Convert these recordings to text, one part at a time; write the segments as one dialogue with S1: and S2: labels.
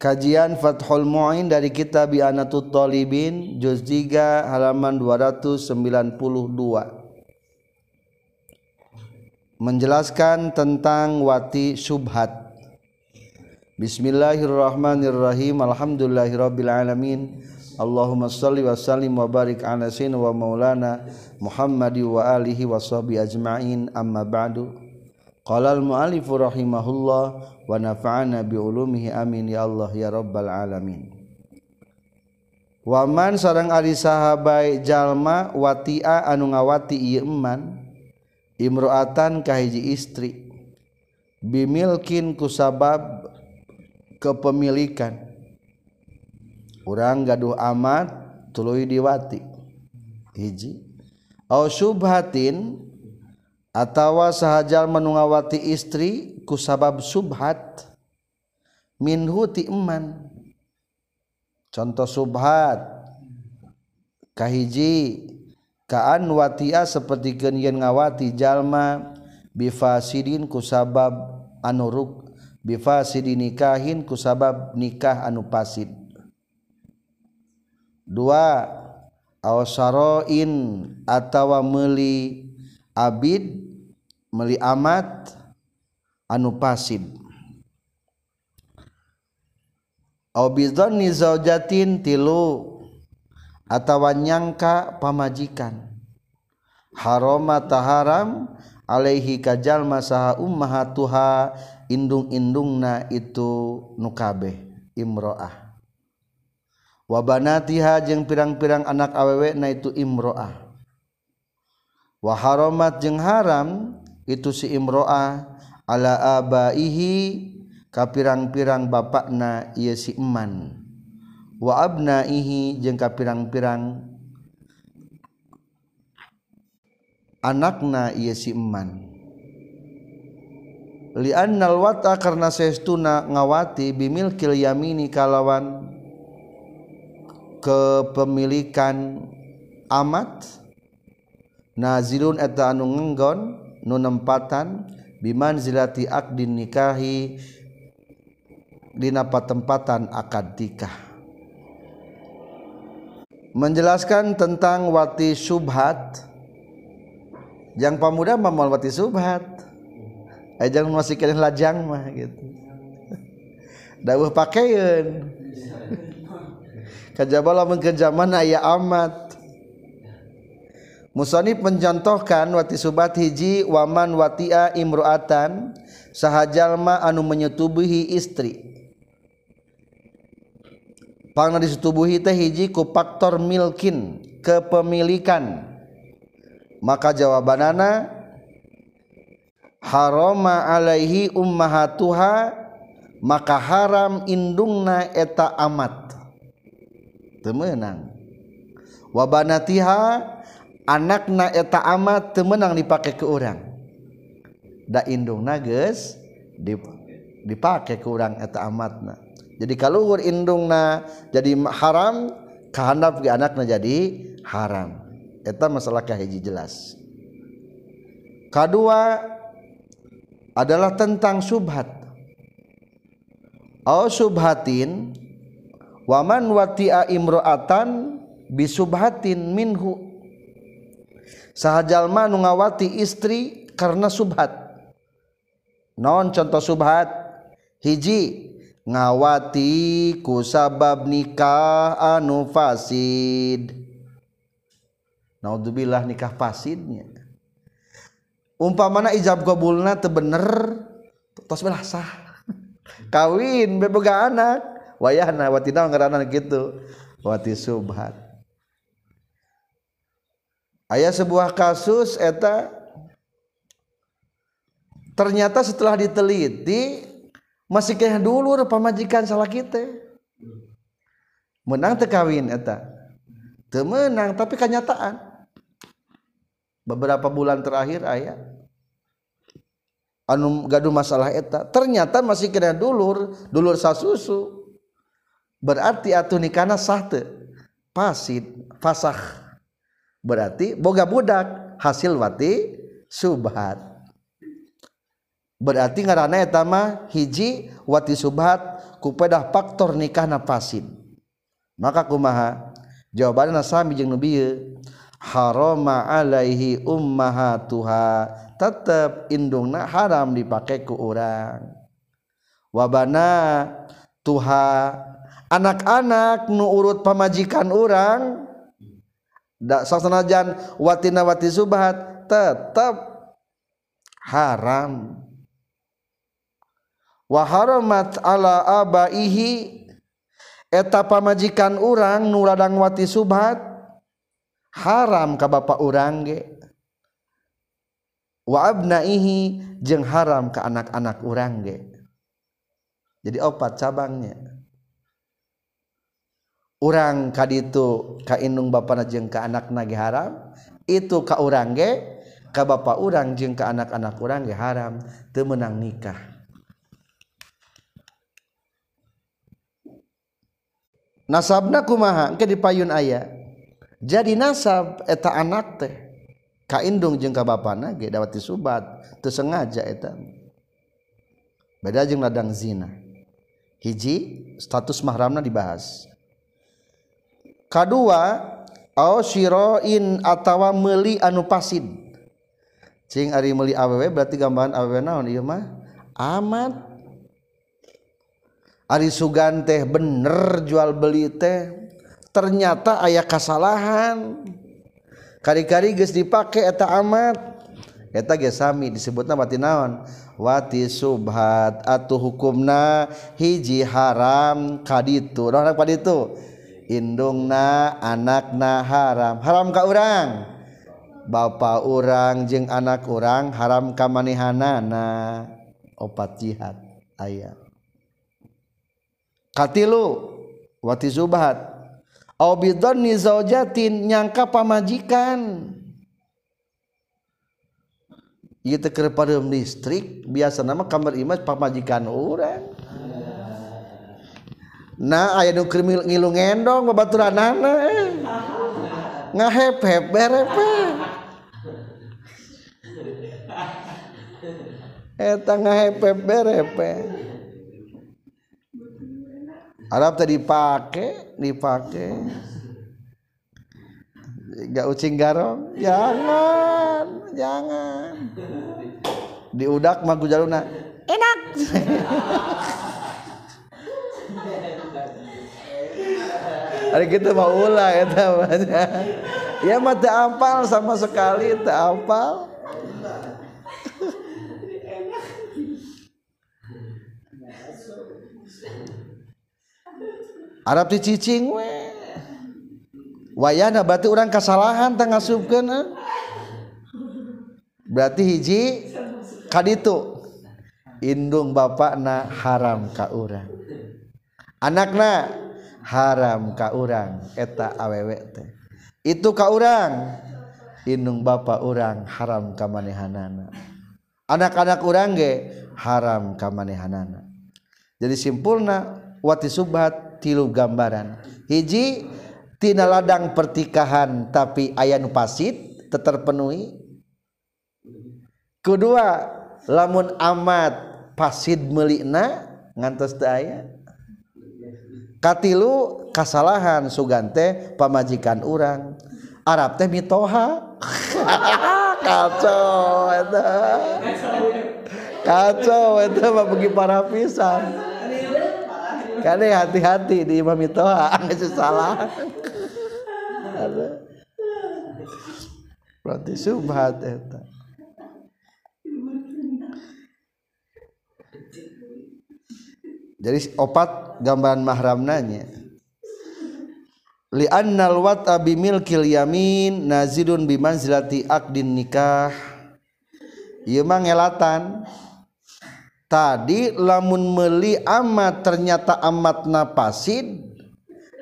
S1: Kajian Fathul Mu'in dari kitab Bi'anatul Talibin Juz 3 halaman 292 Menjelaskan tentang wati subhat. Bismillahirrahmanirrahim. Alhamdulillahirrabbilalamin Allahumma salli wa sallim wa barik ala sayyidina wa maulana Muhammadi wa alihi wa sahbihi ajma'in. Amma ba'du Qala al-mu'allifu rahimahullah wa nafa'ana bi ulumihi amin ya Allah ya rabbal alamin. Waman sareng ari sahabai jalma watia anu ngawati ieu eman imro'atan ka hiji istri bimilkin kusabab kepemilikan urang gaduh amat tuluy diwati hiji au subhatin atawa sahajar menungawati istri ku sabab subhat. Minhu ti iman contoh subhat. Kahiji kaan watia seperti yen ngawati jalma. Bifasidin ku sabab anuruk bifasidin nikahin ku sabab nikah anu pasid. Dua awasaroin atawa meuli Abid meli amat anu pasid Obidhoni zaujatin tilu atawa nyangka pamajikan. Haroma taharam alaihi kajal masaha ummahatuha indung-indungna itu nukabeh imro'ah. Wabanatiha jeung pirang-pirang anak awewe na itu imro'ah Waharomat jeng haram itu si Imroah ala abaihi ka pirang-pirang bapakna ieu si eman. Wa abnaihi jeung ka pirang-pirang anakna ieu si eman. Li annal wata karna saestuna ngawati bimilkil yamini kalawan kepemilikan amat nazirun eta anu ngenggon nu nempatan biman zilati akdin nikahi dina patempatan akad nikah. Menjelaskan tentang wati subhat. Yang pamuda mamol wati subhat. Eh, Ajang masih kalian lajang mah gitu. Dawuh pakaian kajabala mengkejaman ayah amat. Musonib mencontohkan wati subat hiji waman watia imroatan sahajalma anu menyetubuhi istri. Pangna disetubuhi teh hiji ku faktor milkin kepemilikan. Maka jawabanana haroma alaihi ummahatuha maka haram indungna eta amat. Temenang. Wabanatiha anakna eta amat temenang dipakai ke orang da indung nages dipakai ke orang eta amatna. Jadi kalau indungna jadi haram kehandap ke anakna jadi haram. Eta masalah kahiji jelas. Kedua adalah tentang subhat. Au subhatin waman wati'a imro'atan bisubhatin minhu sahajallma nu ngawati istri karena subhat. Non contoh subhat. Hiji ngawati ku sabab nikah anu fasid. Naudzubillah nikah fasidnya. Umpamana ijab kabulna teu bener tos belah sah. Kawin beboga anak. Wayahna wati naon ngaranna gitu wati subhat ayaah sebuah kasus eta ternyata setelah diteliti masih kayak dulu pamajikan salah kita. Menang tekawin eta. Temenang tapi kenyataan. Beberapa bulan terakhir ayah anu gaduh masalah eta. Ternyata masih kena dulur dulur sasusu berarti atuh nikana sah teu. Pasid fasakh. berarti boga budak hasil wati subhat. Berarti ngarana etama hiji wati subhat kupedah faktor nikah nafasid maka kumaha? Jawabannya sami jeung nu bieu harama alaihi ummahatuha tetap indungna haram dipakai ku orang wabana tuha anak-anak nu urut pamajikan orang Da, sanajan watina wati subhat tetap haram. Wa haramat ala abaihi eta pamajikan urang nu ladang wati subhat haram ka bapak urang ge. Wa abnaihi jeung haram ka anak-anak urang ge. Jadi opat cabangnya. orang ka itu kainung Bapak najeng ke anak nage haram itu ka orang ge ka bapak orang jeung ke anak-anak orang ge haram teu meunang nikah. Nasabna kumaha? Engke dipayun aya. Jadi nasab eta anak teh ka indung jeung ka bapana ge dawati subat teu sengaja eta. Beda jeung ladang zina. Hiji status mahramna dibahas. kedua Shiroin atawa meli anu pasid Cing ari meli awewe berarti gambaran awewe naon? Ieu mah amat. Ari sugan teh bener jual beli teh ternyata ayah kesalahan kari-kari geus dipake eta amat. Eta ge sami disebutna wati naon? Wati subhat atuh hukumna hiji haram kaditu. Nah, kaditu indungna anakna haram. Haram ka urang. Bapak urang jeung anak urang haram ka manehanana opat jihad ayat katilu wati zubahat. Au bidhanni zaujatin nyangka pamajikan. Ieu teh keur listrik biasa nama kamar imah pamajikan urang. nah aya nukir ngilu ngendong babaturanana. Eh. Ngahep-hep ngahepep berepe eh. eta ngahepep eh. Arab tadi dipakai dipakai gak ucing garong? Jangan jangan. Diudak magu jaluna enak. Hari kita mau ulah ya namanya. Ya mah tak apal sama sekali tak apal. Arab dicicing we. Wayana berarti orang kesalahan tengah eh. subkena. Berarti hiji kaditu. Indung bapak na haram ka urang. anakna haram ka urang eta awewe teh. Itu ka urang inung bapak urang haram ka manehanana. Anak-anak urang ge haram ka manehanana. Jadi simpulna wati subhat tilu gambaran. Hiji tina ladang pertikahan tapi aya nu pasit terpenuhi. Kedua lamun amat pasid melikna ngantos teu aya. katilu kasalahan sugante pamajikan urang. Arab teh mitoha. Kacau eta. Kacau itu mah bagi para pisan kade hati-hati di imam mitoha geus salah. Berarti subhat eta. Jadi opat gambaran mahram nanya. Li annal wata bimilkil yamin nazidun bimanzilati akdin nikah. Ieu mah ngelatan tadi lamun meli amat ternyata amat napasid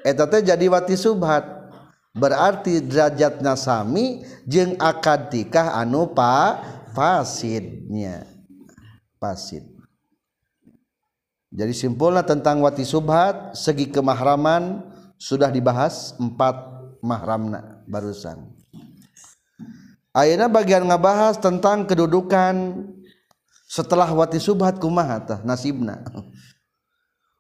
S1: eta teh jadi wati subhat berarti derajat nasami jeng akad tikah anu pa fasidnya fasid jadi simpulnya tentang wati subhat segi kemahraman sudah dibahas empat mahramna barusan. Ayeuna bagian ngabahas tentang kedudukan setelah wati subhat kumaha tah nasibna.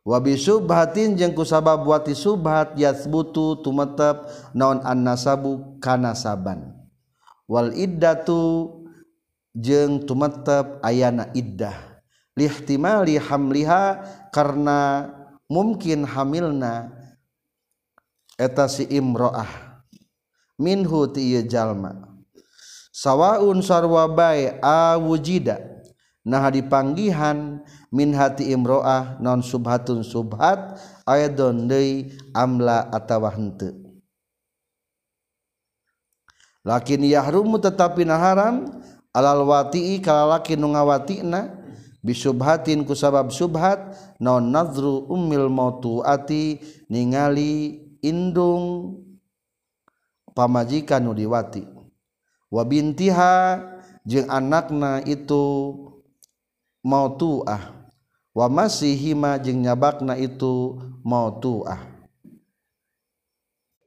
S1: Wabi subhatin jeung ku sabab wati subhat yathbutu tumetep naon an nasabu kana saban wal iddatu jeung tumetep ayana iddah lihtimali hamliha karena mungkin hamilna eta si imro'ah. Minhu ti ieu jalma. Sawaun sarwa bae awujida nah dipanggihan min hati imroah non subhatun subhat ayadon deui amla atawa henteu. Lakin yahrumu tetapi naharam alal wati'i kalalaki nu ngawatina bisubhatin ku sabab subhat non nadru ummil mautuati ningali indung pamajikan nu diwati. Wa bintiha jeung anakna itu mautuah. Wa masih hima jeung nyabakna itu mautuah.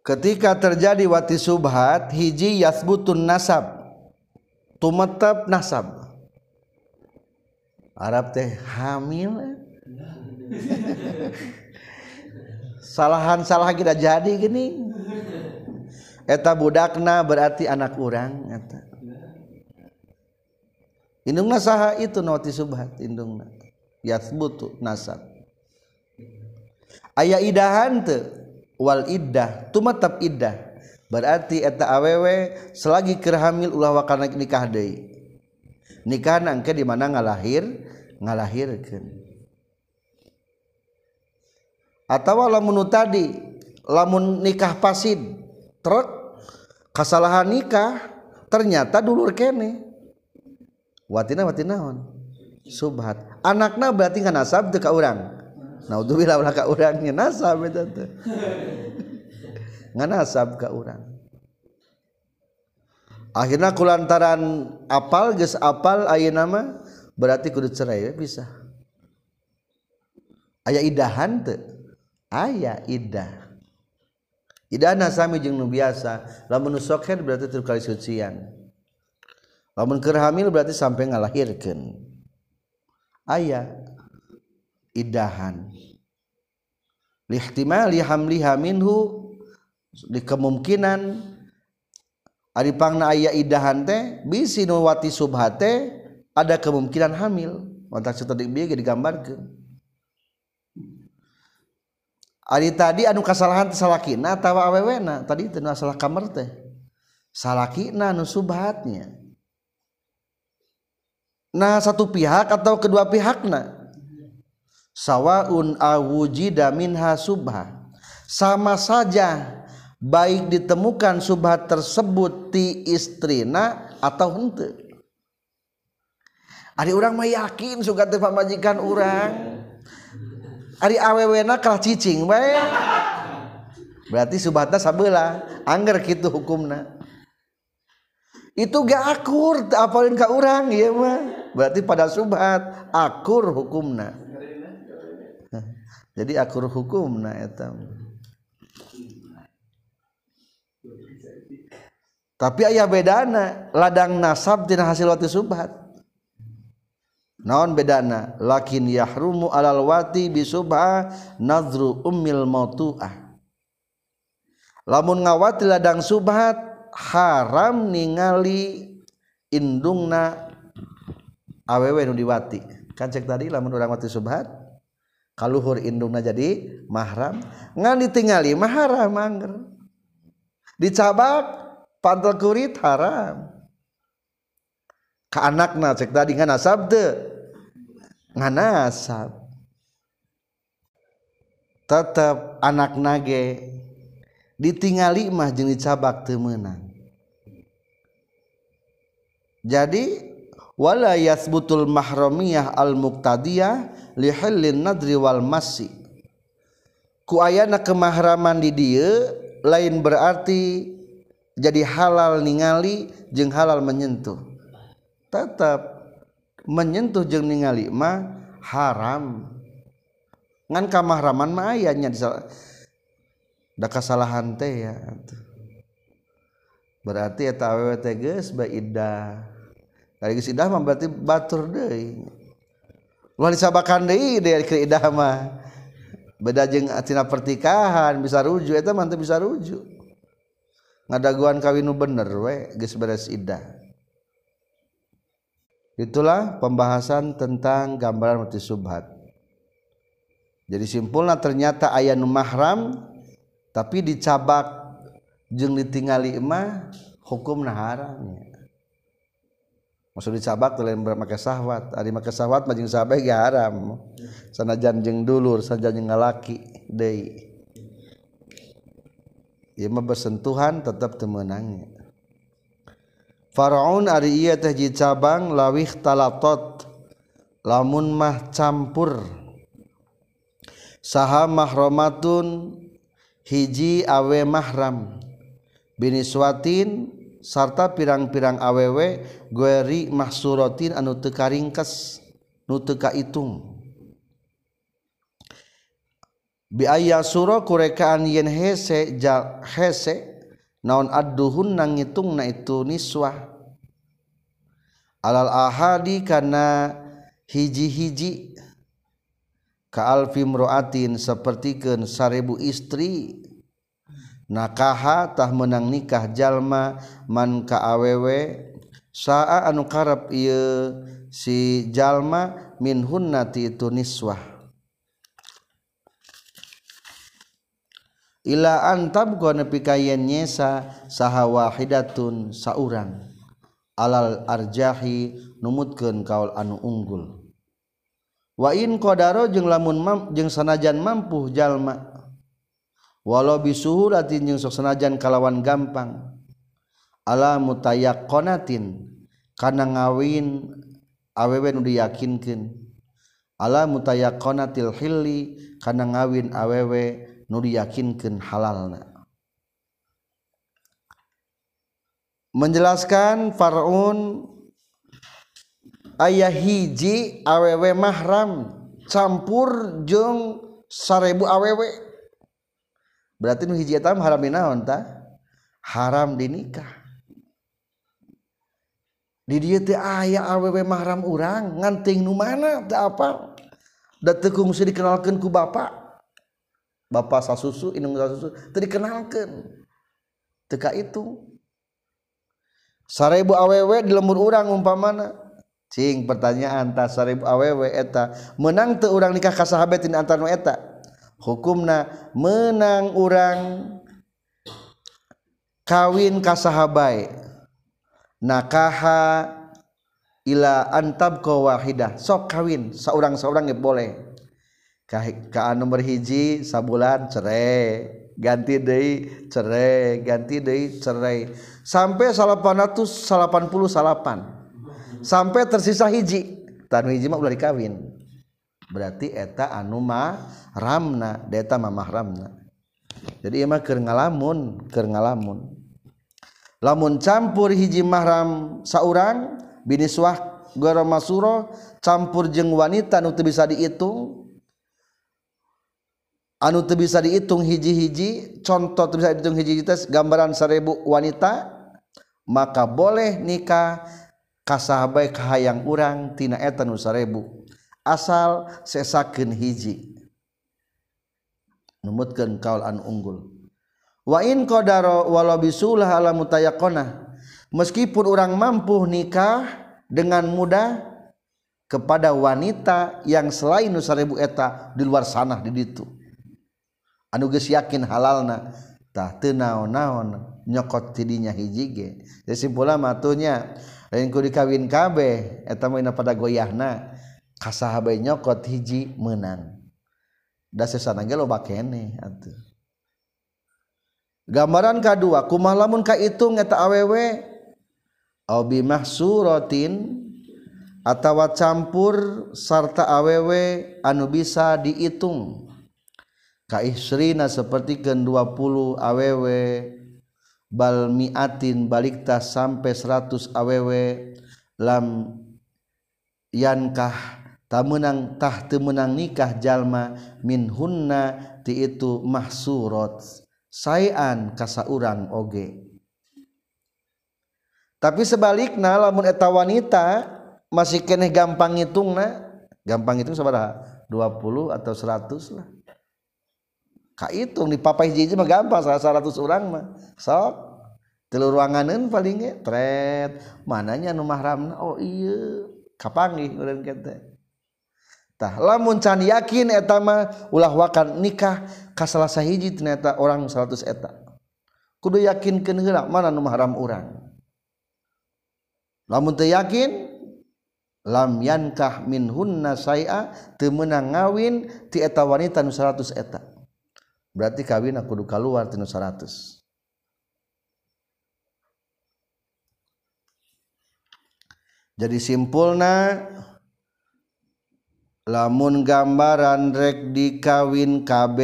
S1: Ketika terjadi wati subhat hiji yasbutun nasab tumetep nasab Arab teh hamil. Salahan salah kita jadi gini. Eta budakna berarti anak orang eta. Indungna saha itu noti subhat indungna. Yathbutu nasab. Aya idahan teu wal iddah tumatap iddah. Berarti eta awewe selagi kerhamil ulah wakana nikah deui. Nikah engke di mana ngalahir ngalahirkeun. Atawa lamun tadi lamun nikah pasid truk kasalahan nikah ternyata dulur kene. Watina watina naon subhat. Anaknya berarti nggak nasab kak orang naudzubillah ulah ka urangnya nasab itu nggak nasab ka orang akhirnya kulantaran apal geus apal ayeuna nama berarti kudu cerai bisa. Aya idahan teu aya idah. Idah nasami jeung nu biasa. Lamun sokhen berarti terkali kali sucian. Lamun keur hamil berarti sampai ngalahirkeun. Aya idahan. Lihtimali hamliha minhu di kemungkinan ari pangna aya idahan teh bisi nu wati subhate ada kemungkinan hamil. Mantak tadi bieu digambarkeun. Ari tadi anu kasalahan teh salakina atawa awewena. Tadi teu salah kamar teh. Salakina nu subhatnya. Nah satu pihak atau kedua pihakna? Sawaun awujida minha subha. Sama saja baik ditemukan subhat tersebut ti istrina atau hente Ari orang mah yakin suka teh pamajikan orang Ari awewena kalah cicing bae. Berarti subhatna sabelah angger kitu hukumna. Itu gak akur apalin ka orang ya mah. Berarti pada subhat akur hukumna. Jadi akur hukumna eta tapi ayah bedana ladang nasab tina hasil wati subhat. Naon bedana? Lakin yahrumu alal wati bisubha nadru ummil mautuah. Lamun ngawati ladang subhat haram ningali indungna awewe nu diwati. Kan cek tadi lamun urang wati subhat kaluhur indungna jadi mahram. Ngan ditinggali mahram angger. Dicabak pantel kurit haram. Ke anakna cek tadi ngan asab de. Ngan asab tetap anak nage ditingali mah jeung dicabak teu meunang. Jadi wala yasbutul mahramiyah al muqtadiyah li halin nadri wal masi ku ayana kemahraman di dieu lain berarti jadi halal ningali jeung halal menyentuh. Tetap menyentuh jeung ningali mah haram. Ngan kamahraman mah aya nya da kasalahan teh ya berarti eta awewe teh geus Dari geus idah mah berarti batur deui. Ulah disabakan deui dari idah mah. beda jengtina pertikahan bisa rujuk itu mantap bisa rujuk ngadaguan kawinu bener we geus beres iddah itulah pembahasan tentang gambaran mati subhat. Jadi simpulnya ternyata ayah nu mahram tapi dicabak jeung ditingali mah hukumna haramnya maksud dicabak teh lain make sahwat ari make sahwat mah jeung sahabe haram. Sanajan jeung dulur sanajan jeung ngalaki deui. mah bersentuhan tetap temenangnya Faraun ari iya teh cabang lawih talatot lamun mah campur. Saha mahramatun hiji awe mahram. Biniswatin sarta pirang-pirang awewe gueri mahsuratin anu teu karingkes nu teu kaitung biaya suro kurekaan yen hese ja hese naon adduhun nang ngitung na itu niswah. Alal ahadi karena hiji-hiji. Ka alfi mroatin sapertikeun sarebu istri. Nakaha tah menang nikah jalma man ka awewe. Saa anu karep ieu si jalma min hunnati itu niswah. ila antab go nepi nyesa saha wahidatun saurang. Alal arjahi numutkeun kaul anu unggul. Wa in qadaro jeung lamun mam, jeung sanajan mampu jalma. Walau bisuhuratin jeung sok sanajan kalawan gampang. Ala mutayaqqanatin kana ngawin awewe nu diyakinkeun. Ala mutayaqqanatil hilli kana ngawin awewe nu yakinkan halalna. Menjelaskan Farun ayah hiji awewe mahram campur jeng sarebu awewe. Berarti nu hiji etam haram dinaon ta? Haram dinikah di dia teh aya awewe mahram urang nganting nu mana teu apa da tekung dikenalkan ku bapak. Bapak sasusu indung sasusu teu dikenalkeun. Teka itu. Sarebu awewe di lembur urang umpamana. Cing pertanyaan ta sarebu awewe eta menang teu urang nikah ka sahabatin antara nu eta? Hukumna menang urang kawin ka sahabai. Nakaha ila antab wahidah. Sok kawin seorang seorang ya boleh. ka nomor hiji sabulan cerai. Ganti deui cerai. Ganti deui cerai. Sampai salapan puluh salapan. Sampai tersisa hiji. Tanu hiji mah ulah dikawin. Berarti eta anu mah ramna deta mamah ramna. Jadi ieu mah keur ngalamun keur ngalamun. Lamun campur hiji mahram saurang biniswah goro masuro campur jeung wanita nu teu bisa dihitung anu teu bisa dihitung hiji-hiji contoh teu bisa dihitung hiji-hiji gambaran seribu wanita maka boleh nikah kasahabai kahayang urang tina eta nu sarebu. Asal sesaken hiji. Numutkan kaul an unggul. Wa in qadara walau bisulah ala meskipun orang mampu nikah dengan mudah kepada wanita yang selain nusaribu eta di luar sana di ditu anuges yakin halalna halalnatah naon-naon nyokot tidinya hijige simpula matuhnya lainku dikawin kabeh pada goyahna kasah nyokot hiji menang gambaran K2 kuma ka kaitung eta awewe? Abimah surotin atawa campur sarta awewe anu bisa diitung. Ka isrina sapertikeun 20 awewe bal miatin balikta sampai 100 awewe lam yankah menangtah menang nikah jalma min hunna ti itu mahsurot sayan kasa urang oge. Tapi sebalik na lamun eta wanita masih kene gampang ngitung na gampang itu sabaraha? 20 atau 100 lah kaitung di papa hiji mah gampang salah 100 orang mah. Sok. Telur ruanganan paling tret. Mananya nu mahramna? Oh iya kapangi urang kete tah lamun can yakin eta mah ulah wakan nikah ka salah sahiji ternyata orang 100 eta. Kudu yakinkeun heula mana nu mahram urang? Lamun teu yakin lam yankah min hunna saia teu meunang ngawin ti eta wanita nu 100 eta. berarti kawin kudu keluar tinu 100 jadi simpulna lamun gambaran rek dikawin KB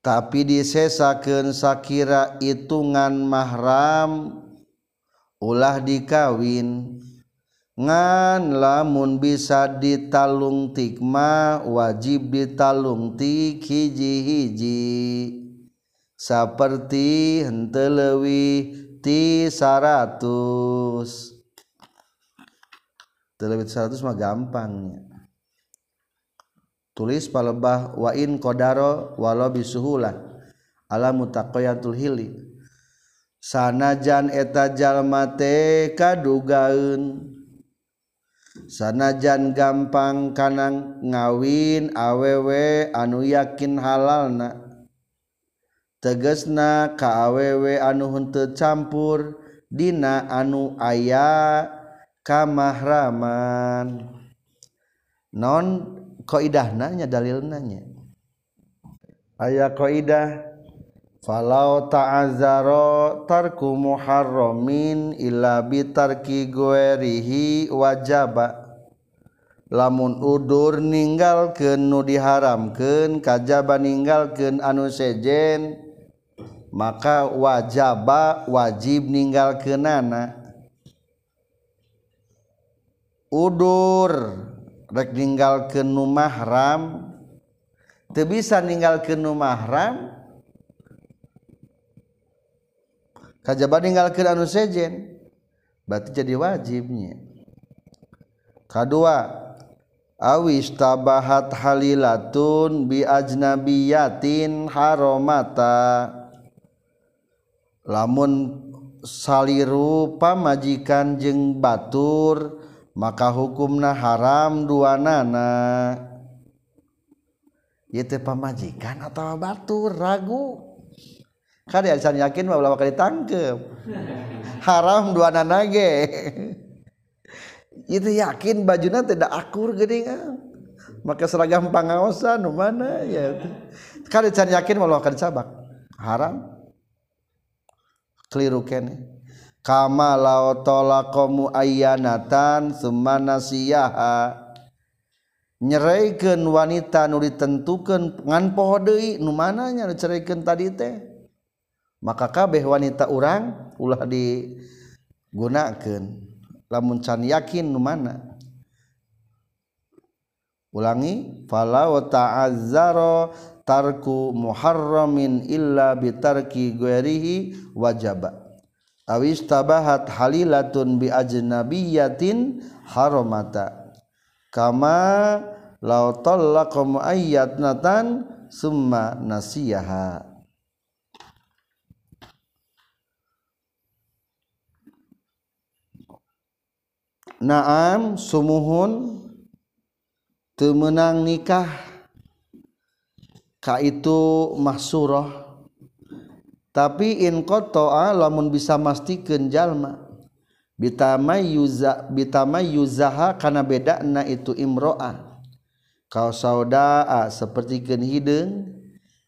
S1: tapi disesakeun sakira hitungan mahram ulah dikawin. Lamun bisa ditalung tikma wajib ditalung ti hiji-hiji. Seperti hentelewi ti 100 telewit 100 mah gampangnya tulis palebah wa in qadaro walau bisuhulah ala mutaqayatul hili sanajan eta jalma teh kadugaeun sanajan gampang kanang ngawin awewe anu yakin halalna. Tegesna ka awewe anu henteu campur Dina anu aya kamahraman non kaidahna nya dalilna nya. Aya kaidah falau ta'azzaro tarku muharramin illa bitarki guerihi wajaba. Lamun udur ninggalkeun nu diharamkeun kajaba ninggalkeun anu sejen maka wajaba wajib ninggalkeunana. Udur rek ninggalkeun nu mahram teu bisa ninggalkeun nu mahram kajaba ninggalkeun anu sejen berarti jadi wajibnya. Kedua awis tabahat halilatun bi ajnabiyatin haromata. Lamun saliru pamajikan jeung batur maka hukumna haram dua nana itu pamajikan atau batur ragu. Kan ya can yakin mah ulah bakal ditangkep haram dua nanage itu yakin bajunya tidak akur gini kan maka seragam pengawasan mana ya. Kan can yakin malah akan cabak haram. Keliru kene. Kama lau tolakamu ayanatan sumana siyaha nyeraikan wanita nu ditentukan ngan poho deui nu mananya nu ceraikan tadi teh maka kabeh wanita orang ulah digunakan lamun can yakin nu mana? Ulangi fala wa ta'azzara tarku muharramin illa bitarki ghairihi wajaba. Awis tabahat halilatun bi ajnabiyatin haramata kama law tallaqa muayyatnatan summa nasiyaha. naam sumuhun. Temenang nikah. Ka itu mahsurah. Tapi in kotoa lamun bisa mastikeun jalma. Bitamai yuza kana yuzaha itu imroah. Kau saudaa seperti gen hidung.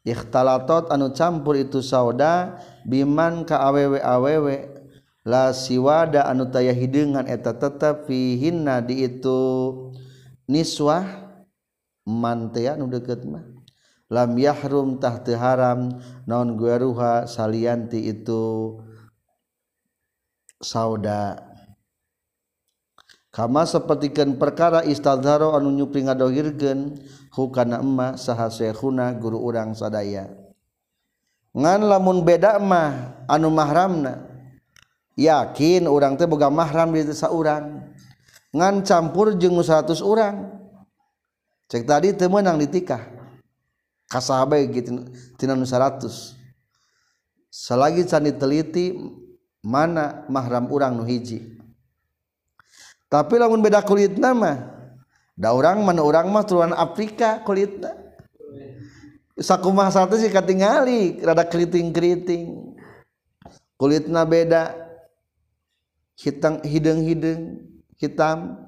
S1: Ikhtalatot anu campur itu sauda biman ka awewe awewe la siwada anu taya hidengan eta tetap fihinna di itu niswah mantea nu deket mah. Lam yahrum tah teu haram naon gueruha salianti itu sauda. Kama sapertikeun perkara istadharo anu nyupri ngadohirkeun hukana emma saha syekhuna guru urang sadaya. Ngan lamun beda mah anu mahramna yakin orang teh boga mahram di desa orang ngan campur jeung 100 orang cek tadi teu meunang ditikah. Kasahabe gitu tina 100 selagi can diteliti mana mahram orang nu hiji. Tapi lamun beda kulit nama da orang mana orang mah turunan Afrika kulitna. Sakumah satu sih katingali rada keriting-keriting. Kulitna beda. hitam hidung-hidung hitam.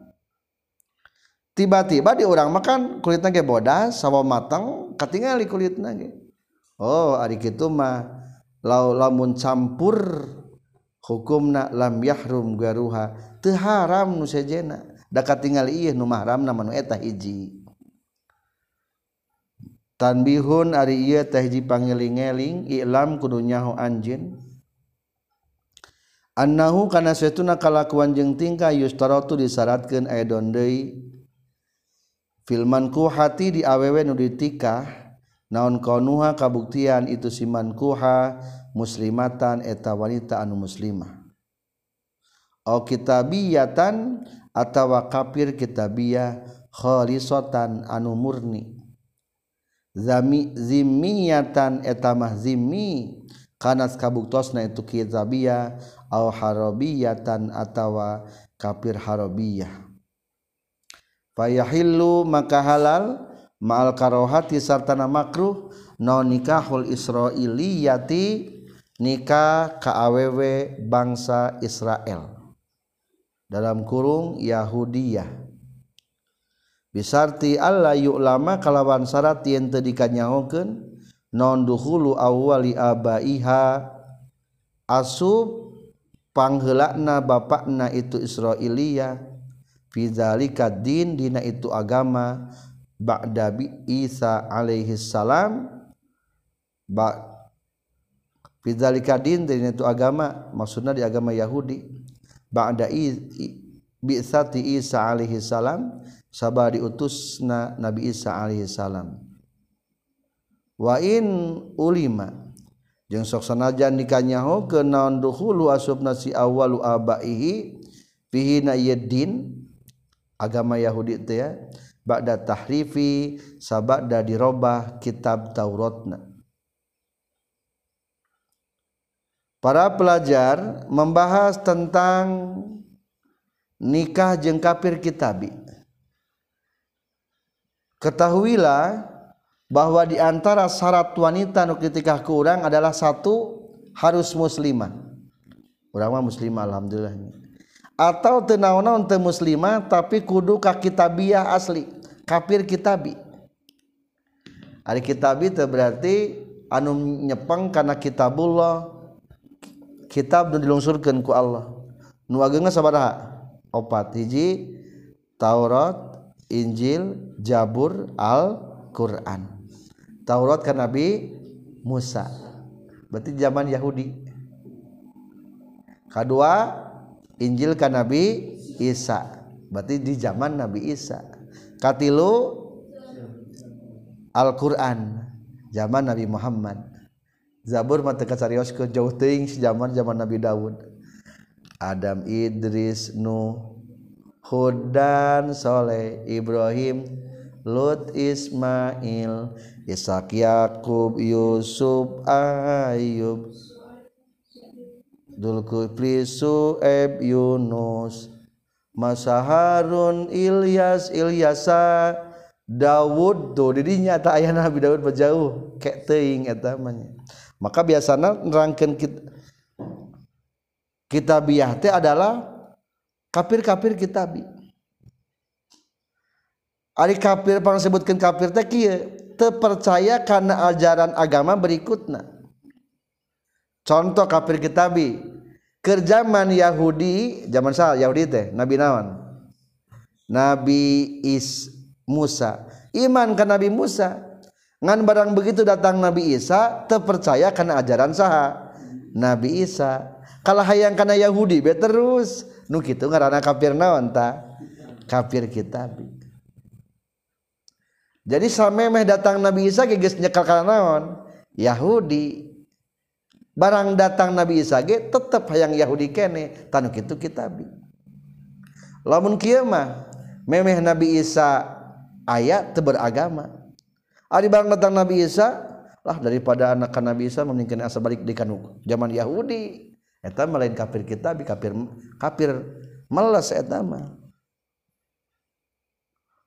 S1: Tiba-tiba di orang makan kulitnya ge bodas sawo matang katingali kulitnya ge. Oh ari kitu mah lau lamun campur hukumna lam yahrum garuha teu haram nu sejena. Da katingali ieu nu mahramna nu eta hiji. Tanbihun ari ieu teh hiji pangeling-eling ilam kudu nyaho anjeun. annahu kana setuna kalakuan jeung tingkah yustaratu disyaratkeun aya deui filmanku hati di awewe nu ditikah naon konuha kabuktian itu simankuha muslimatan eta wanita anu muslimah. Au kitabiyatan atawa kafir kitabiyah khalisatan anu murni. Zami zimmiyatan eta mah zimmi kanas kabuktosna itu kitabiyah au harabiyatan atawa kafir harabiyah fayahillu maka halal ma'al karohati sartana makruh no nikahul israiliyati nikah kawewe bangsa Israel. Dalam kurung Yahudiyah. Bisarti Allah yuk lama kalawan syarat yang tadi kanyahokeun non duhulu awali abaiha. Asub panghelakna bapakna itu Israelia fidzalika din dina itu agama. Ba'da bi Isa alaihi salam. Ba fidzalika din dina itu agama. Maksudnya di agama Yahudi. Ba'da bi Isa alaihi salam. Sabar diutusna Nabi Isa alaihissalam wa in ulima. Jeung sok sanajan dikanyaho ke naon duhulu asubna si awalu abaihi fihi na yedin agama Yahudi teh ya ba'da tahrifi sabada dirobah kitab Tauratna. Para pelajar membahas tentang nikah jeung kafir kitabi. Ketahuilah bahwa di antara syarat wanita nu ketika kurang adalah satu harus muslimah. Urang mah muslimah alhamdulillah. Atau teu naon teu muslimah tapi kudu ka kitabiah asli kafir kitabi. Ari kitabi teh berarti anu nyepeng kana kitabullah kitab nu dilungsurkeun ku Allah. Nu ageungna sabaraha? Opat hiji Taurat Injil Jabur Al-Quran Taurat kan Nabi Musa. Berarti zaman Yahudi. Kedua Injil kan Nabi Isa. Berarti di zaman Nabi Isa. Katilu Al-Quran. Zaman Nabi Muhammad. Zabur mata kacarios ke jauh ting zaman zaman Nabi Dawud Adam Idris Nuh Hudan Sholeh Ibrahim Lut Ismail Ishak Yakub Yusuf Ayub Dulkifli Sueb Yunus Masa Harun Ilyas Ilyasa Dawud. Tuh dirinya tak ayah Nabi Dawud berjauh. Kayak teing etamanya maka biasanya nerangkan kita kita biah adalah kafir-kafir kitabi. Ari kafir pang sebutkan kafir teh kieu terpercaya karena ajaran agama berikutnya. Contoh kafir kitabi kerjaman Yahudi zaman sah Yahudi teh Nabi nawan Nabi Is Musa. Iman ke Nabi Musa. Ngan barang begitu datang Nabi Isa terpercaya karena ajaran sah Nabi Isa. Kalau hayang karena Yahudi be terus. Nu kitu ngaranna kafir naon ta? Kafir kitabi jadi samemeh datang Nabi Isa ge geus nyekal kana naon? Yahudi. Barang datang Nabi Isa ge tetep hayang Yahudi kene tanu kitu kitabi. Lamun kieu mah memeh Nabi Isa ayat beragama. Ari barang datang Nabi Isa lah daripada anak Nabi Isa memungkinkan asa balik di kanu zaman Yahudi. Eta lain kafir kita kafir kafir meles eta mah.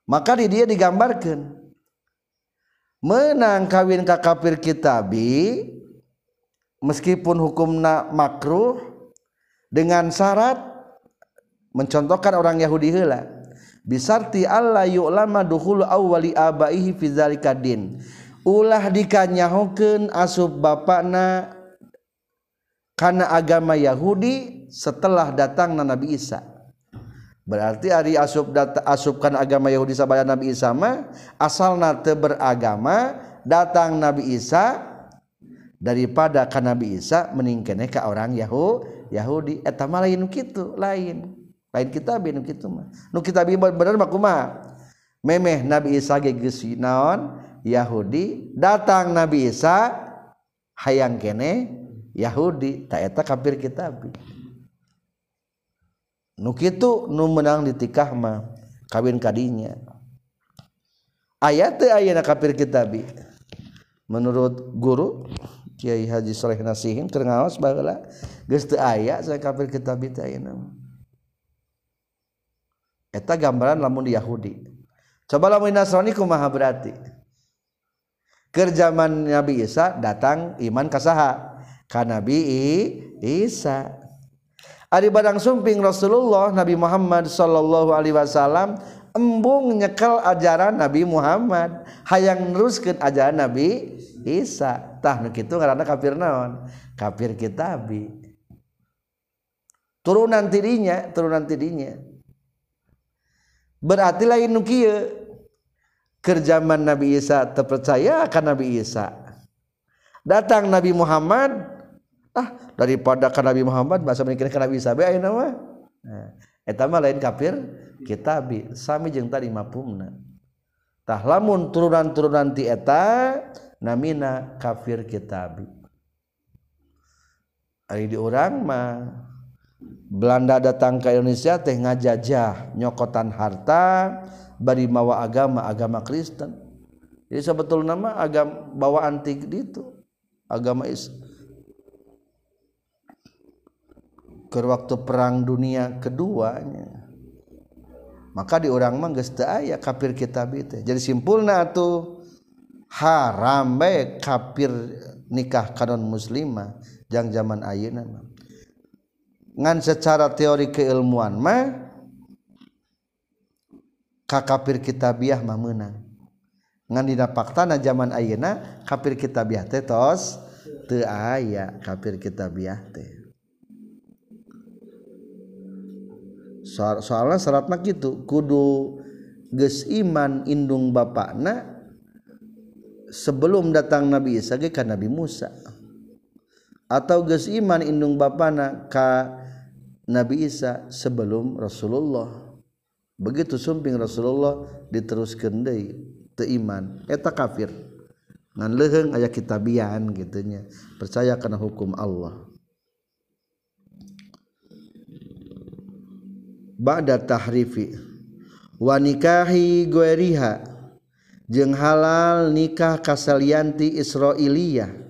S1: Maka di dia digambarkan menang kawin ka kafir kitabi meskipun hukumna makruh dengan syarat mencontohkan orang Yahudi heula bisarti Allah yu'lama dukhulu awwali abaihi fi dzalika din. Ulah dikanyahokeun asup bapakna kana agama Yahudi setelah datang Nabi Isa berarti hari asub data asubkan agama Yahudi sabaya Nabi Isa mah asalna teu beragama datang Nabi Isa daripada ka Nabi Isa meningkene ka orang Yahu Yahudi. Eta mah lain kitu lain. Lain kita nu kitu mah. Nu kita bener mah kumaha? Memeh Nabi Isa ge naon? Yahudi. Datang Nabi Isa hayang kene Yahudi. Tak eta kafir kitab nukitu nu menang ditikah mah kawin kadinya. Ayat ayana kafir kitabi menurut guru Kiai Haji Saleh Nasihin keur ngaos baheula geus teu aya saya kafir kitab teh ayeuna eta gambaran lamun di Yahudi. Coba lamun Nasrani kumaha berarti? Kerjaman Nabi Isa datang iman kasaha ka Nabi Isa. Ari badang sumping Rasulullah Nabi Muhammad sallallahu alaihi wasallam embung nyekel ajaran Nabi Muhammad. Hayang neruskeun ajaran Nabi Isa. Tah nu kitu ngaranna kafir naon? Kafir kitabi turunan tidinya turunan tidinya. Berarti lain nu kieu? Kerjaman Nabi Isa terpercaya akan Nabi Isa. Datang Nabi Muhammad ah daripada kan Nabi Muhammad masa mikirnya kan Nabi Isa ayo nama nah, eta mah lain kafir kitabi sami jeung tadi mapumna tah lamun turunan-turunan ti eta namina kafir kitabi ari di urang mah Belanda datang ke Indonesia teh ngajajah nyokotan harta bari mawa agama agama Kristen. Jadi sebetulnya mah agama antik itu agama Islam ke waktu perang dunia keduanya. Maka di orang mangges aya kafir kitab itu jadi simpulna tuh haram baik kafir nikah kanon muslimah jang zaman ayeuna ngan secara teori keilmuan mah ka kafir kitabiah mah meunang. Ngan dina faktana zaman ayeuna kafir kitabiah teh tos teu aya kafir kitabiah teh so soalnya syaratnya gitu kudu ges iman indung bapakna sebelum datang Nabi Isa ge ka Nabi Musa. Atau ges iman indung bapana ka Nabi Isa sebelum Rasulullah. Begitu sumping Rasulullah diteruskan deui teu iman. Eta kafir. Ngan leheng aya kitabian gitunya. Percaya kana hukum Allah. Ba'da tahrifi wa nikahi gueriha jeung halal nikah kasalianti Israiliyah.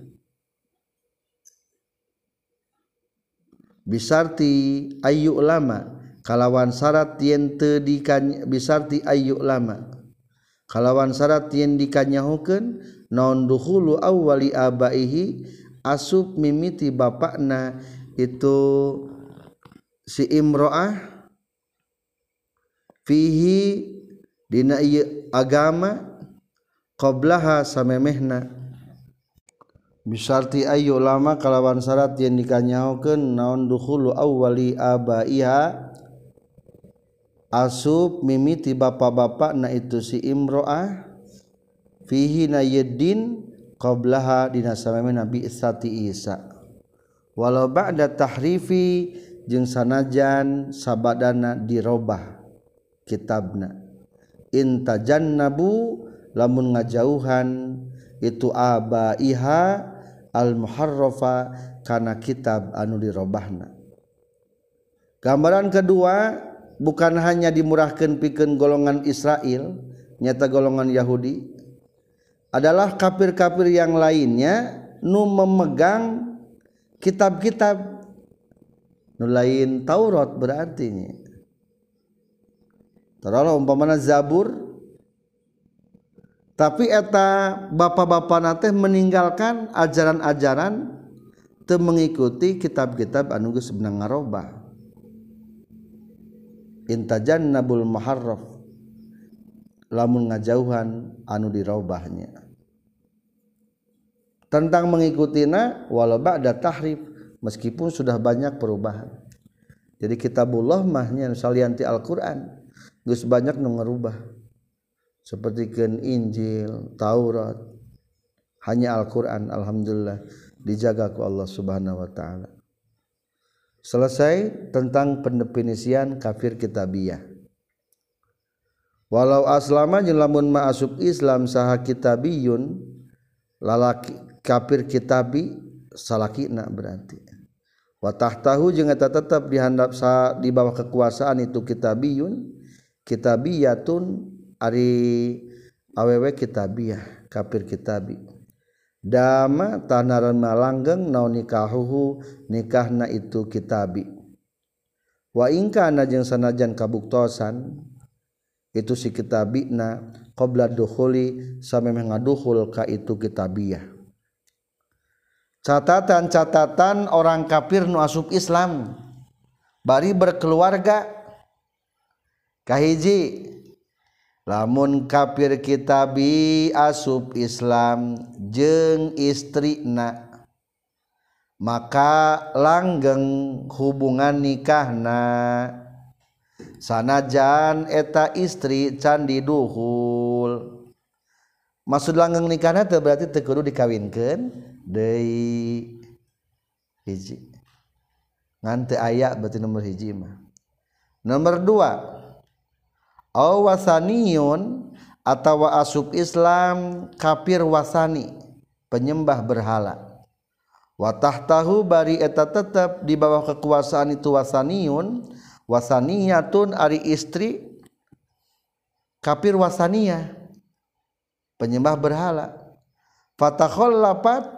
S1: Bisarti ayu lama kalawan syarat yen teu dikanya bisarti ayu lama kalawan syarat yen dikanyahukeun naon dukhulu awwali abaihi asub mimiti bapakna itu si imro'ah fihi dina ieu agama qablaha samemehna. Bisarti ayu lama kalawan syarat yang dikanyaokeun naon dukhulu awwali abaiha. Asub mimiti bapak-bapak na itu si imro'ah. Fihi na yedin qablaha dina samemehna bi sati isa. Walau ba'da tahrifi jeung sanajan sabadana dirobah. Kitabna. Intajan nabu lamun ngajauhan itu aba iha al muharrafa karena kitab anu dirobahna. Gambaran kedua bukan hanya dimurahkan piken golongan Israel nyata golongan Yahudi adalah kafir-kafir yang lainnya nu memegang kitab-kitab. Nu lain Taurat berartinya Taruhlah umpamana Zabur. Tapi eta bapak-bapak nate meninggalkan ajaran-ajaran teu mengikuti kitab-kitab anu geus benang ngarobah. Intajannabul muharraf. Lamun ngajauhan anu dirobahnya. Tentang mengikutina walau ba'da tahrif meskipun sudah banyak perubahan. Jadi kitabullah mahnya salianti Al-Qur'an geus banyak nu ngerubah. Seperti kan Injil, Taurat hanya Al-Qur'an alhamdulillah dijaga ku Allah Subhanahu wa taala. Selesai tentang pendefinisian kafir kitabiah walau aslama jeung lamun ma'asub Islam saha kitabiyun lalaki kafir kitabi salakina berarti. Watah tahu jeung eta tetap dihandap di bawah kekuasaan itu kitabiyun kitabiyatun ari awewe kitabiyah kafir kitabi. Dama tanaran malanggeng naon nikahuhu nikahna itu kitabi. Wa ingka jeung sanajan kabuktosan itu si kitabina qabla dukhuli samemeh ngaduhul ka itu kitabiyah. Catatan-catatan orang kafir nu asup Islam bari berkeluarga kahiji. Lamun kafir kitabi asub Islam jeng istri na maka langgeng hubungan nikahna. Sanajan eta istri candi duhul. Maksud langgeng nikahna teu berarti tekudu dikawinkan dikawinkeun deui hiji. Ngan teu aya berarti nomor hiji mah. Nomor dua 2 wasaniun atau asub Islam kafir wasani penyembah berhala. Watah tahu bari eta tetap di bawah kekuasaan itu wasaniun wasaniyatun ari istri kafir wasania penyembah berhala. Lapat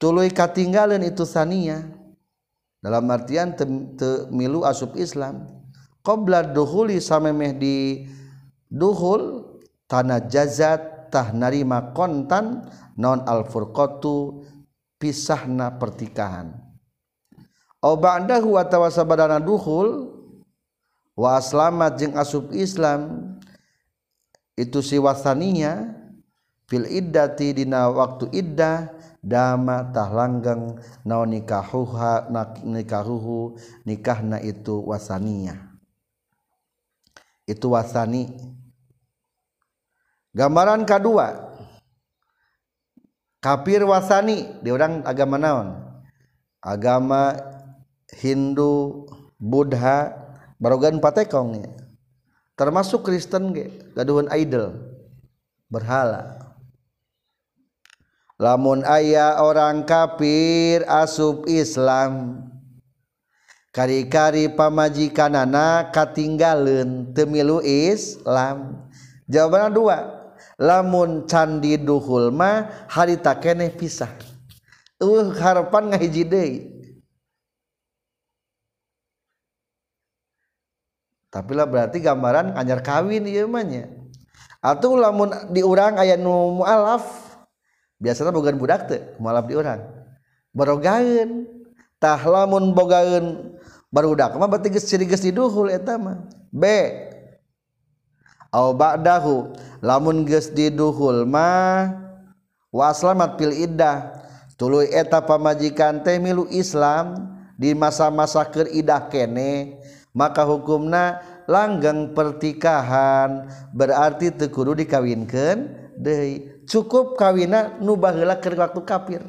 S1: tulu katinggalan itu sania dalam artian milu asub Islam qobla duhuli samemeh di duhul tanah jazat tah narima kontan non al-furqatu pisahna pertikahan. Au ba'dahu atawa sabadana duhul wa aslamat jeung asub Islam itu si wasaniya fil iddati dina waktu iddah dama tah langgeng naon nikahuha nikahuhu nikahna itu wasania itu wasani. Gambaran kedua. Kafir wasani. Di orang agama naon? Agama Hindu Buddha barogan patekongnya termasuk Kristen ge gaduhan idol berhala. Lamun ayah orang kafir asub Islam kari-kari pamajikanana katinggalan temilu Islam jawaban dua. Lamun candi duhul mah harita keneh pisah. Uh harapan ngahiji deui. Tapi lah berarti gambaran anyar kawin ieu mah nya. Atuh lamun diurang aya nu mualaf biasanya bukan budak teh mualaf diurang. Barogaeun tah lamun bogaeun baru mah berarti geus ciri geus diduhul eta mah. B. Au ba'dahu lamun geus diduhul mah waslamat pil iddah. Tuluy eta pamajikan teh milu Islam di masa-masa keur idah kene maka hukumna langgeng pertikahan berarti teu kudu dikawinkeun deui. Cukup kawina nu baheula keur waktu kafir.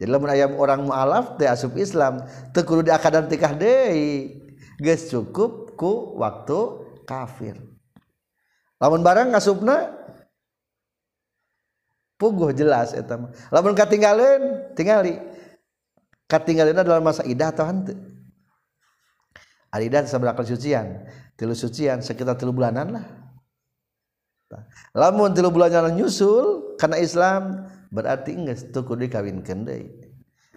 S1: Jadi lamun ayam orang mualaf teh asup Islam teu kudu diakadan tikah deui? Geus cukup ku waktu kafir. Lamun barang ngasupna puguh jelas eta mah. Lamun katinggaleun tingali. Katinggaleun dalam masa idah atau henteu? Aridah sabaraha sucian tilu sucian sekitar tilu bulanan lah. Lamun tilu bulan jalan nyusul karena Islam berarti enggak tuh kudu dikawinkeun deui.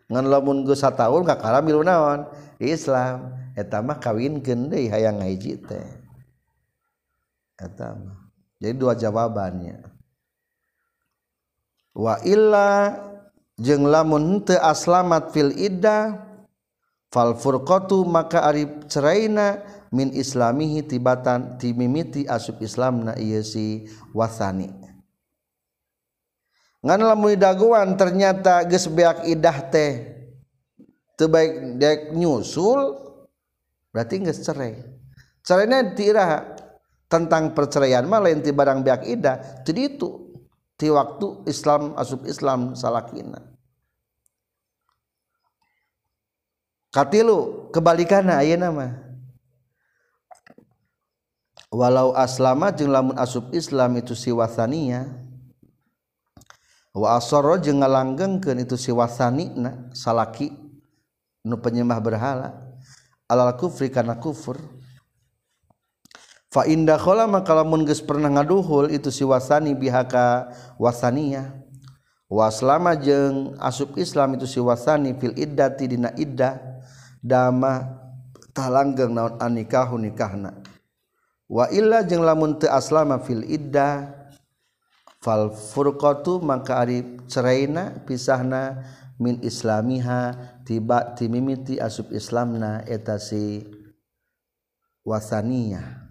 S1: Ngan lamun geus tahun kakara milu naon? Islam. Eta mah kawinkeun deui hayang ngahiji teh. Eta mah. Jadi dua jawabannya. Wa illa jeung lamun teu aslamat fil iddah fal furqatu maka ari ceraina min islamihi tibatan timimiti asup islamna ieu si wasani ngan lamun daguan ternyata geus beak idah teh. Teu baik dek nyusul berarti geus cerai. Cerainya tiraha tentang perceraian mah lain ti barang beak idah jadi itu ti waktu Islam asup Islam salakina. Katilu kebalikanna ayeuna mah. Walau aslama jeung lamun asup Islam itu si wasania wa asara jeung ngalanggengkeun itu si wasanina salaki nu penyembah berhala alal kufri kana kufur. Fa inda khala maka lamun geus pernah ngaduhul itu si wasani bihaka wasania waslama jeung asup Islam itu si wasani fil iddati dina iddah dama talanggeng naon anikahu nikahna. Wa illa jeung lamun teu aslama fil iddah fal furqatu maka ari ceraina pisahna min islamiha tiba timimiti asup islamna eta si wasaniyah.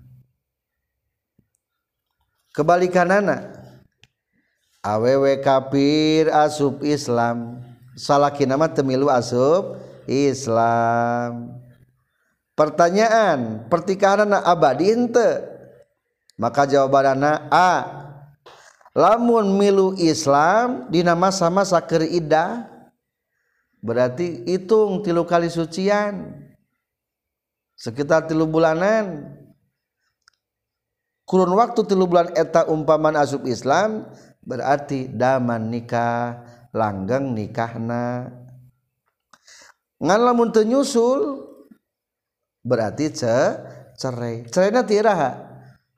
S1: Kebalikan anak awewe kafir asub Islam salahkin nama temilu asub Islam. Pertanyaan pertikahan abadi ente maka jawaban anak A lamun milu Islam dina masa-masa keridah berarti hitung tilu kali sucian sekitar tilu bulanan. Kurun waktu tilu bulan eta umpaman asub Islam berarti daman nikah langgeng nikahna. Ngan lamun teu nyusul berarti ce cerai. Ceraina ti iraha?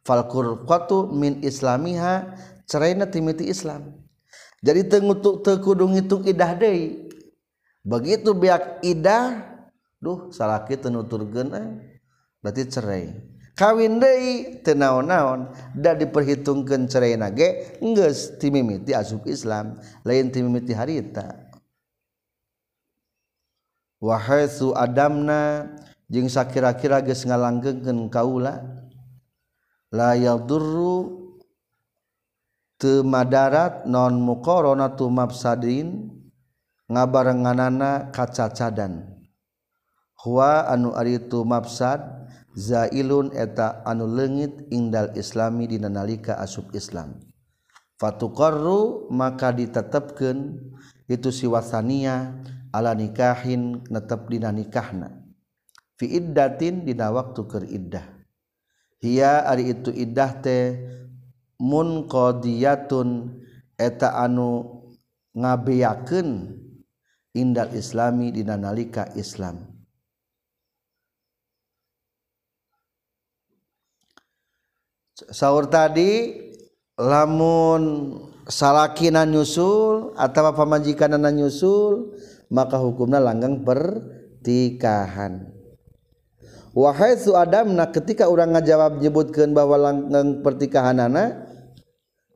S1: Fal qurqatu min islamiha cerainya timiti Islam. Jadi tengutuk tekudu ngitung idah deui. Begitu biak idah duh salaki tenuturkeun eh. berarti cerai. Kawin deui teu naon-naon. Da diperhitungkeun cerai nage geus timimiti asup Islam lain timimiti harita. Wa haitsu adamna jeung sakira-kira geus ngalangkeunkeun kaula la yadurru temadarat non mukorona tumabsadin ngabarenganana kacacadan. Huwa anu ari tumabsad zailun eta anu leungit indal islami dina nalika asup islam. Fatuqarru maka ditetepkeun itu si wasania ala nikahin netep dina nikahna. Fi iddatin dina waktu keur iddah. Hiya ari itu iddah teh munqadiyatun eta anu ngabeakeun indal islami dina nalika Islam. Sahur tadi lamun salakinan nyusul atau pamajikan nyusul maka hukumnya langgang pertikahan. Wahai su adamna ketika orang ngajawab nyebutkan bahwa langgang pertikahan anak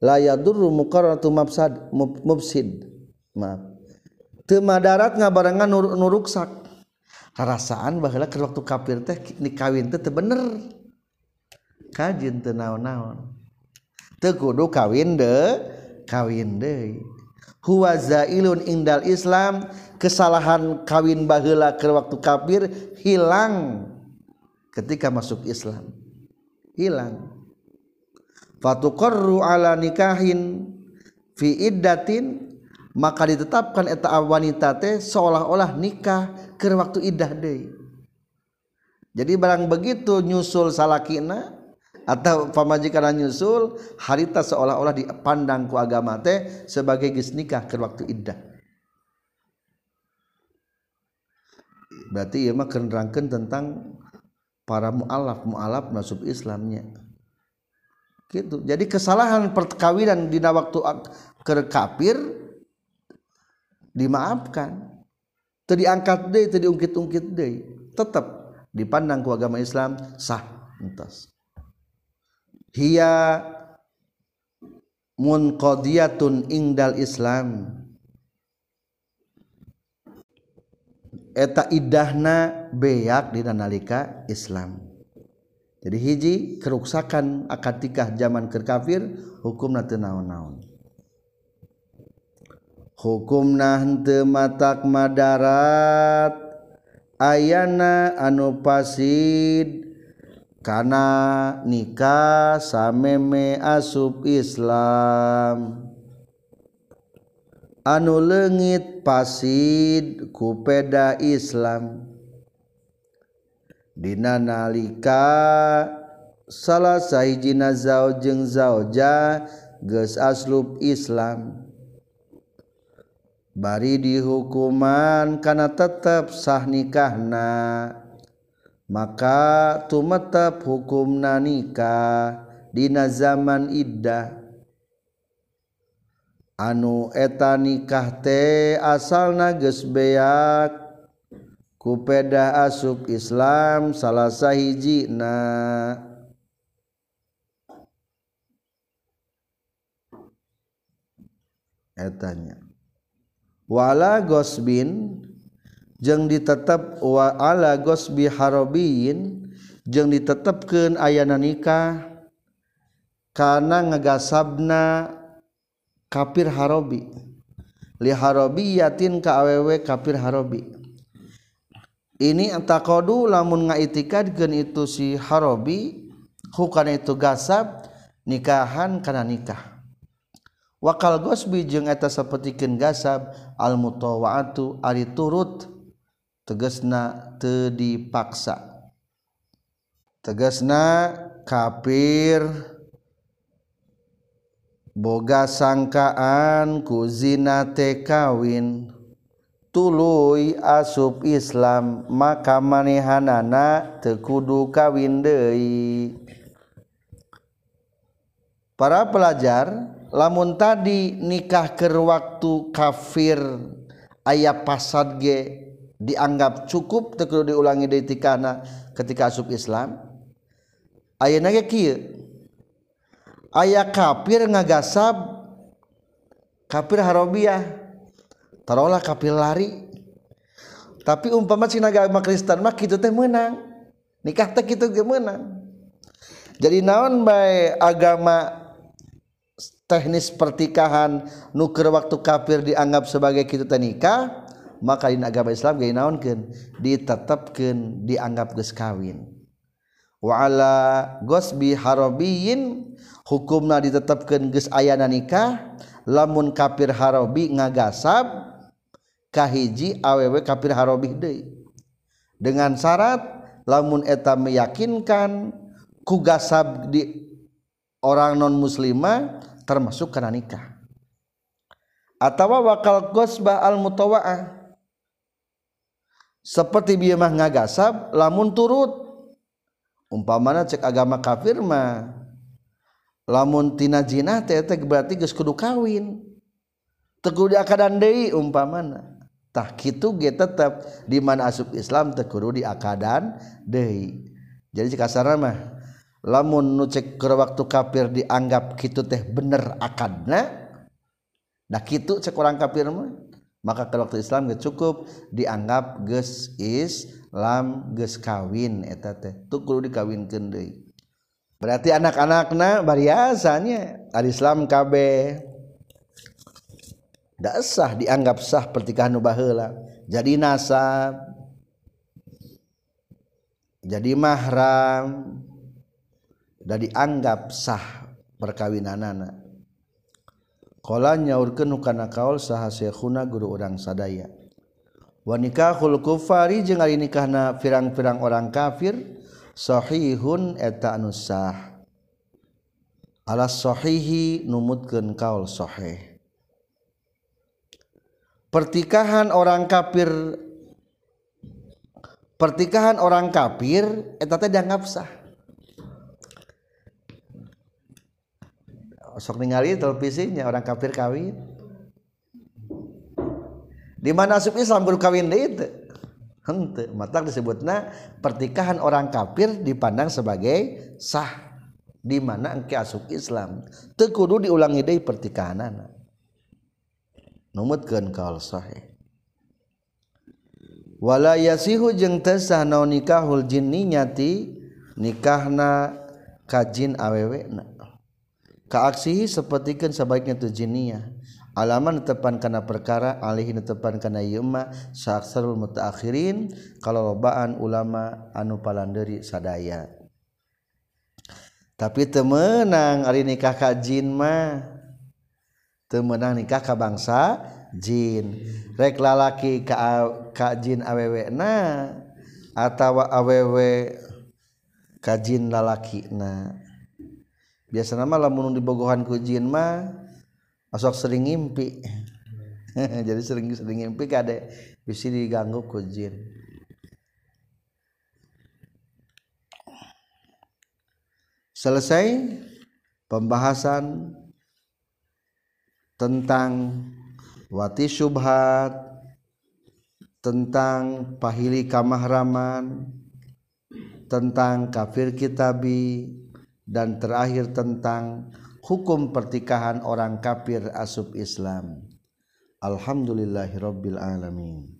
S1: la yadurru muqarratu mafsad mufsid. Maaf. Teu madarat ngabarengan nur, nuruksak. Rasaan baheula ke waktu kafir teh nikawin teh teu bener. Kajin teu naon-naon. Teu kudu kawin de kawin deui. Huwa zailun indal islam kesalahan kawin baheula ke waktu kafir hilang ketika masuk Islam. Hilang fatuqarru ala nikahin fi iddatin maka ditetapkan eta wanita teh seolah-olah nikah ke waktu iddah deui. Jadi barang begitu nyusul salakina atau pamajikan nyusul harita seolah-olah dipandang ku agama teh sebagai geus nikah ke waktu iddah. Berarti ieu mah tentang para mualaf mualaf masuk Islamnya gitu. Jadi kesalahan perkawinan di waktu ke kafir dimaafkan. Tadi diangkat deh tadi diungkit-ungkit deh. Tetap dipandang ku agama Islam sah entas hiya munqadiyatun ingdal Islam. Eta idahna beyak di nalika Islam jadi hiji keruksakan akatikah zaman ke kafir hukum nanti naon-naon. Hukum nah matak Madarat Ayana anu pasid karena nikah sameme asub Islam. Anu legit pasid kupeda Islam Dina nalika salah sahijina zao jeung zaoja geus aslub Islam. Bari dihukuman kana tetap sah nikahna maka tumetep hukum nikah dina zaman iddah. Anu eta nikah teh asal nages beak kupeda asub Islam salah sahiji na. Etanya. Wala gosbin jeng ditetap wa gosbi harobiyin jeng ditetapkan ayana nikah karena ngegasabna kafir harobi. Li harobi yatin ka awewe kafir harobi ini antakodu lamun ngaitikadkeun itu si harobi hukana itu gasab nikahan kana nikah. Wakal gosbi jeung eta sapertikeun gasab al mutawaatu ari turut tegasna teu dipaksa. Tegasna kafir boga sangkaan ku zina teh kawin tuluy asub Islam maka manehanana tekudu kawin deui para pelajar lamun tadi nikah ke waktu kafir ayat pasad ge dianggap cukup tekudu diulangi deui tikana ketika asub Islam ayeuna ge kieu? Aya kafir ngagasab kafir harobiah taruhlah kapil lari. Tapi umpama cina agama Kristen mah kita teh menang nikah teh kita ge menang jadi naon bae agama teknis pertikahan nuker waktu kafir dianggap sebagai kita teh nikah maka di agama Islam ge naonkeun? Ditetapkeun dianggap geus kawin. Wa ala gosbi harabiyin hukumna ditetapkeun geus ayana nikah lamun kafir harabi ngagasab kahiji awewe kafir harobih deui. Dengan syarat lamun eta meyakinkan kugasab di orang non muslimah termasuk karena nikah. Atau wakal gosbah al mutawa'ah seperti bieu mah ngagasab lamun turut. Umpamana cek agama kafir mah lamun tina jinah teh berarti geus kudu kawin. Teu kudu akadan deui umpamana tah kitu ge tetep di mana asup Islam teu kudu diakadan deui. Jadi kasarna mah lamun nu cek waktu kafir dianggap kitu teh bener akadna dah kitu cek orang kafir mah maka ke waktu Islam ge cukup dianggap geus Islam geus kawin eta teh. Tu kudu dikawinkeun deui. Berarti anak-anakna bariasanya al Islam kabeh. Sah dianggap sah pertikahan nubalah jadi nasab. Jadi mahram. Dan dianggap sah perkawinan anakkolanya urkana kaol sah guru orang sadaya. Wanitkahhulkufari ini karena pirang-pirang orang kafirshohihun eta nusah ashohihi numutken kaolshohe pertikahan orang kafir pertikahan orang kafir eta teh dianggap sah. Sok ningali televisinya orang kafir kawin. Di mana asup Islam kudu kawin deui itu henteu mata disebutna pertikahan orang kafir dipandang sebagai sah. Di mana engke asup Islam teu kudu diulangi deui pertikahanana numutkeun kaul sahih. Wala yasihu jeung teu sah naon nikahul jinni nyati nikahna kajin awewena. Ka aksihi sapertikeun sebaiknya tu jinnia alaman tepan kana perkara alih tepan kana ieu mah saaksarul mutaakhirin kalolobaan ulama anu palanderi sadaya. Tapi temenang ari nikah ka jin mah. Temenang nikah ka bangsa? Jin. Rek lalaki ka ka jin awewe na atawa awewe ka jin lalaki na. Biasa nama lamun dibogohan ku jin mah asok sering ngimpi. Jadi sering sering ngimpi kade bisa diganggu ku jin. Selesai pembahasan tentang wati syubhat tentang pahili kamahraman tentang kafir kitabi dan terakhir tentang hukum pertikahan orang kafir asub Islam. Alhamdulillahirabbil alamin.